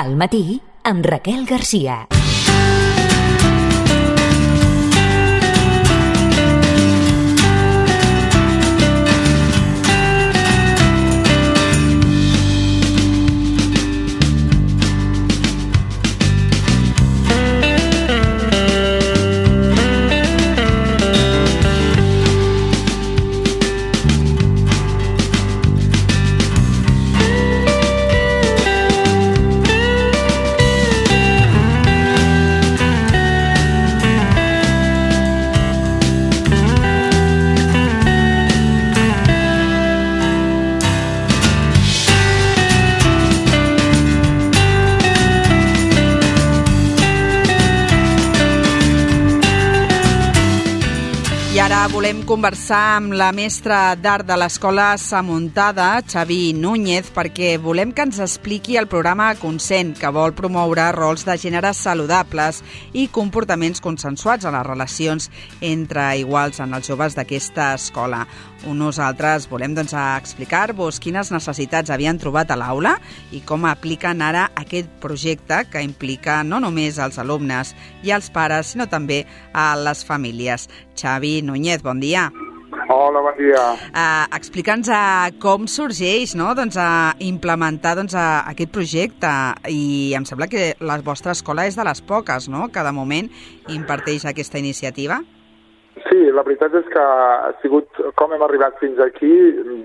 Al matí, amb Raquel Garcia. I ara volem conversar amb la mestra d'art de l'Escola Samuntada, Xavi Núñez, perquè volem que ens expliqui el programa Consent, que vol promoure rols de gènere saludables i comportaments consensuats a les relacions entre iguals en els joves d'aquesta escola. Nosaltres volem doncs, explicar-vos quines necessitats havien trobat a l'aula i com apliquen ara aquest projecte que implica no només els alumnes i els pares, sinó també a les famílies. Xavi Núñez, bon dia. Hola, bon dia. Uh, Explica'ns uh, com sorgeix no? doncs, a implementar doncs, uh, aquest projecte i em sembla que la vostra escola és de les poques no? que de moment imparteix aquesta iniciativa. Sí, la veritat és que ha sigut com hem arribat fins aquí,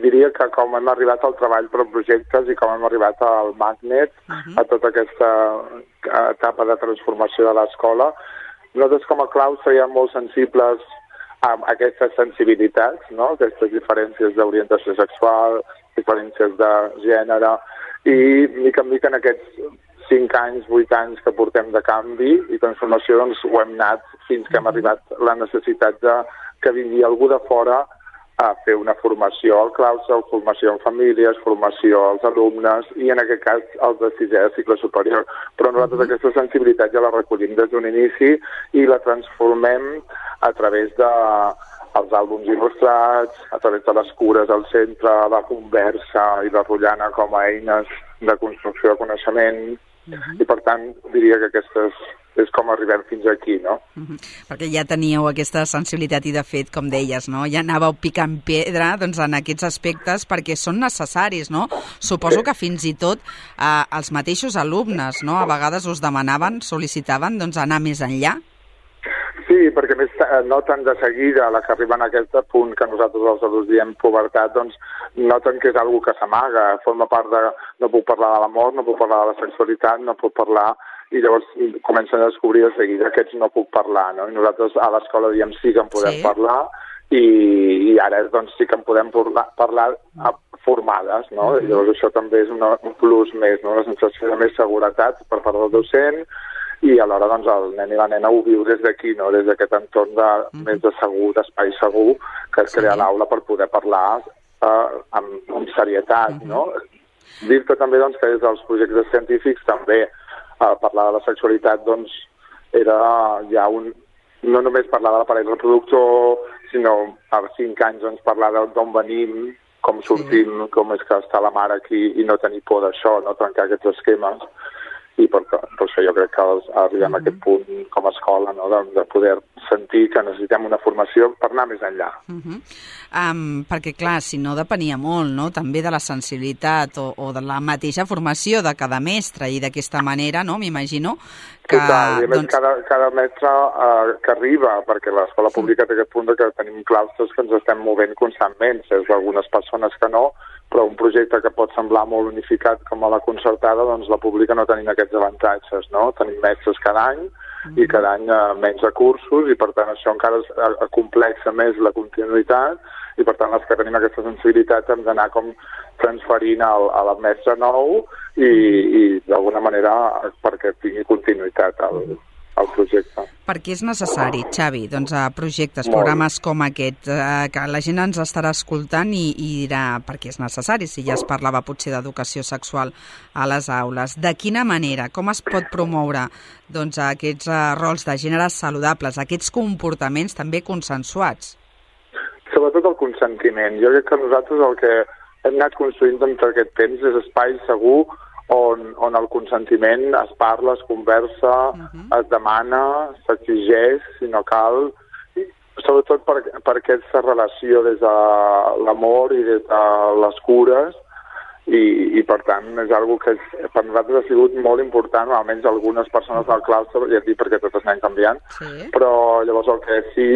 diria que com hem arribat al treball per projectes i com hem arribat al magnet, uh -huh. a tota aquesta etapa de transformació de l'escola. Nosaltres com a claus seríem molt sensibles a aquestes sensibilitats, no? aquestes diferències d'orientació sexual, diferències de gènere, i mica en mica en aquests 5 anys, 8 anys que portem de canvi i transformació, doncs ho hem anat fins que hem arribat la necessitat de que vingui algú de fora a fer una formació al claustre, formació en famílies, formació als alumnes i en aquest cas els de sisè de cicle superior. Però nosaltres aquesta sensibilitat ja la recollim des d'un inici i la transformem a través de els àlbums il·lustrats, a través de les cures al centre, la conversa i la rotllana com a eines de construcció de coneixement, Uh -huh. I per tant, diria que aquestes és com arribem fins aquí, no? Uh -huh. Perquè ja teníeu aquesta sensibilitat i, de fet, com deies, no? ja anàveu picant pedra doncs, en aquests aspectes perquè són necessaris, no? Suposo que fins i tot eh, els mateixos alumnes, no? A vegades us demanaven, sol·licitaven, doncs, anar més enllà. Sí, perquè més noten de seguida, la que arriben a aquest punt que nosaltres els adults diem pubertat, doncs noten que és algo que s'amaga, forma part de... no puc parlar de l'amor, no puc parlar de la sexualitat, no puc parlar i llavors comencen a descobrir de seguida que aquests no puc parlar, no? I nosaltres a l'escola diem sí que en podem sí. parlar i, i ara doncs sí que en podem parlar, parlar formades, no? Mm -hmm. I llavors això també és una, un plus més, no? La sensació de més seguretat per part del docent i alhora doncs, el nen i la nena ho viu des d'aquí, no? des d'aquest entorn de, mm -hmm. més de segur, d'espai segur, que es sí. crea l'aula per poder parlar eh, amb, amb serietat. Mm -hmm. no? Dir-te també doncs, que des dels projectes científics també eh, parlar de la sexualitat doncs, era ja un, no només parlar de l'aparell reproductor, sinó a 5 anys doncs, parlar d'on venim, com sortim, sí. com és que està la mare aquí i no tenir por d'això, no trencar aquests esquemes i per, per això jo crec que arribem mm -hmm. a aquest punt com a escola no? de, de poder sentir que necessitem una formació per anar més enllà. Mm -hmm. um, perquè, clar, si no depenia molt no? també de la sensibilitat o, o de la mateixa formació de cada mestre i d'aquesta manera, no? m'imagino que... Total, i a més doncs... cada, cada mestre uh, que arriba, perquè l'escola pública té aquest punt que tenim claustres que ens estem movent constantment, és algunes persones que no, però un projecte que pot semblar molt unificat com a la concertada, doncs la pública no tenim aquests avantatges, no? Tenim mestres cada any mm i cada any eh, menys recursos i per tant això encara es, eh, complexa més la continuïtat i per tant les que tenim aquesta sensibilitat hem d'anar com transferint al, a la mestre nou i, i d'alguna manera perquè tingui continuïtat el, el projecte. Per què és necessari, Xavi, doncs, a projectes, Molt. programes com aquest, eh, que la gent ens estarà escoltant i, i dirà per què és necessari, si ja es parlava potser d'educació sexual a les aules. De quina manera, com es pot promoure doncs, aquests uh, rols de gènere saludables, aquests comportaments també consensuats? Sobretot el consentiment. Jo crec que nosaltres el que hem anat construint durant aquest temps és espai segur on, on el consentiment es parla, es conversa, uh -huh. es demana, s'exigeix, si no cal, sobretot per, per aquesta relació des de l'amor i des de les cures i, i per tant és algo que és, per nosaltres ha sigut molt important, almenys algunes persones del claustre, ja et dic perquè totes anem canviant, sí. però llavors el que sí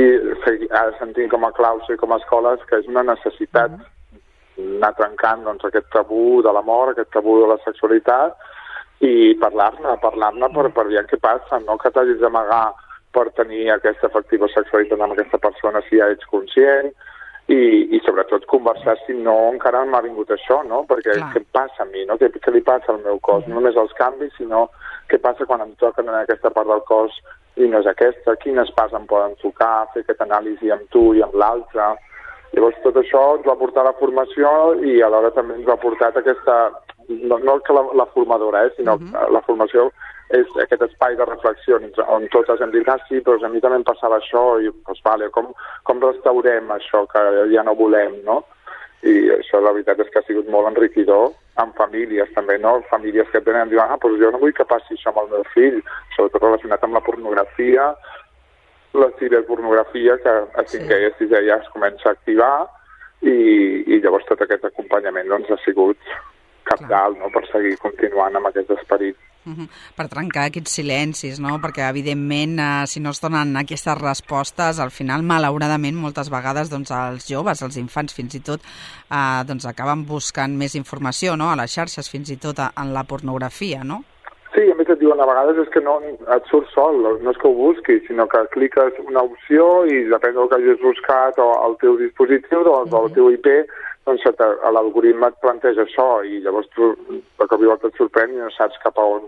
sentim com a claustre i com a escoles que és una necessitat uh -huh. Anar trencant doncs, aquest tabú de l'amor, aquest tabú de la sexualitat i parlar-ne, parlar-ne per, per veure què passa, no que t'hagis d'amagar per tenir aquesta efectiva sexualitat amb aquesta persona si ja ets conscient i, i sobretot conversar si no encara m'ha vingut això, no? Perquè Clar. què passa a mi, no? Què, què li passa al meu cos? No només els canvis, sinó què passa quan em toquen en aquesta part del cos i no és aquesta, quines parts em poden tocar, fer aquesta anàlisi amb tu i amb l'altre. Llavors tot això ens va portar a la formació i alhora també ens va portar aquesta... No, no que la, la formadora, eh, sinó uh -huh. la formació és aquest espai de reflexió on totes hem dit, ah, sí, però a mi també em passava això, i doncs, vale, com, com restaurem això que ja no volem, no? I això la veritat és que ha sigut molt enriquidor amb famílies també, no? Famílies que tenen, diuen, ah, doncs jo no vull que passi això amb el meu fill, sobretot relacionat amb la pornografia, la ciberpornografia que a cinquè sí. i a sisè ja es comença a activar i, i llavors tot aquest acompanyament doncs, ha sigut capdalt no? per seguir continuant amb aquest esperit Uh -huh. Per trencar aquests silencis, no? Perquè, evidentment, eh, si no es donen aquestes respostes, al final, malauradament, moltes vegades, doncs, els joves, els infants, fins i tot, eh, doncs, acaben buscant més informació, no?, a les xarxes, fins i tot a, en la pornografia, no? Sí, a més et diuen a vegades és que no et surt sol, no és que ho busquis, sinó que cliques una opció i depèn del que hagis buscat o el teu dispositiu, doncs, uh -huh. el teu IP, doncs l'algoritme et planteja això i llavors tu de cop i volta et sorprèn i no saps cap a on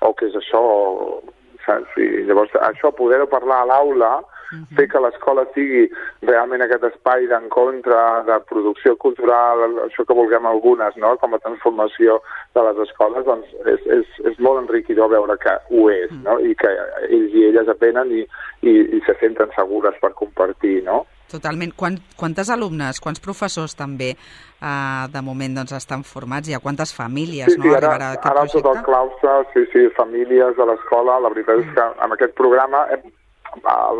o què és això o, saps? I llavors això, poder-ho parlar a l'aula. Fer que l'escola sigui realment aquest espai d'encontre, de producció cultural, això que vulguem algunes, no? com a transformació de les escoles, doncs és, és, és molt enriquidor veure que ho és, no? i que ells i elles aprenen i, i, i se senten segures per compartir, no? Totalment. Quant, quantes alumnes, quants professors també eh, de moment doncs, estan formats i a quantes famílies sí, sí, no, ara, arribarà aquest ara projecte? tot el claustre, sí, sí, famílies de l'escola, la veritat és que amb aquest programa hem,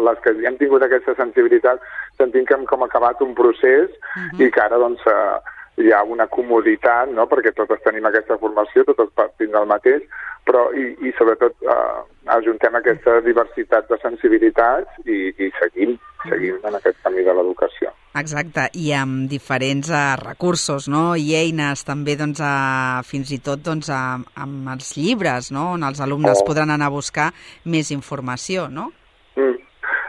les que hem tingut aquesta sensibilitat sentim que hem com acabat un procés uh mhm. -huh. i que ara doncs eh, hi ha una comoditat, no?, perquè totes tenim aquesta formació, totes partim del mateix, però i, i sobretot eh, ajuntem aquesta diversitat de sensibilitats i, i seguim, seguim en aquest camí de l'educació. Exacte, i amb diferents uh, recursos no? i eines també doncs, uh, fins i tot doncs, uh, amb els llibres, no? on els alumnes oh. podran anar a buscar més informació, no?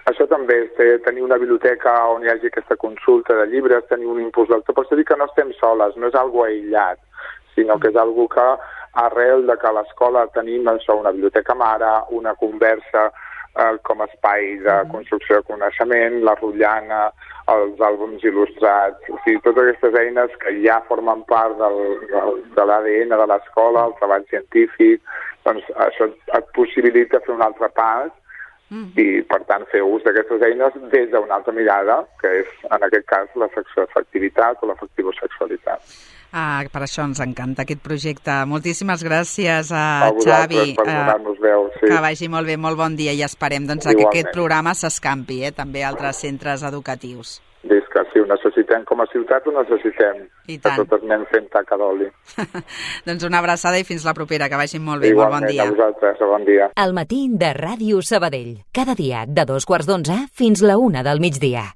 Això també, té, tenir una biblioteca on hi hagi aquesta consulta de llibres, tenir un impuls lector, per això dir que no estem soles, no és algo aïllat, sinó que és algo que arrel de que a l'escola tenim això, una biblioteca mare, una conversa eh, com a espai de construcció de coneixement, la rotllana, els àlbums il·lustrats, o sigui, totes aquestes eines que ja formen part del, del, de l'ADN de l'escola, el treball científic, doncs això et possibilita fer un altre pas mm. i, per tant, fer ús d'aquestes eines des d'una altra mirada, que és, en aquest cas, la sexoafectivitat o l'afectivosexualitat. Ah, per això ens encanta aquest projecte. Moltíssimes gràcies a, a Xavi. per eh, donar-nos veu. Sí. Que vagi molt bé, molt bon dia i esperem doncs, que aquest programa s'escampi eh, també a altres centres educatius. Que sí, ho necessitem com a ciutat, ho necessitem. I tant. Que totes anem fent taca d'oli. doncs una abraçada i fins la propera, que vagin molt bé. Igualment, molt bon dia. a vosaltres, bon dia. El matí de Ràdio Sabadell. Cada dia de dos quarts d'onze fins la una del migdia.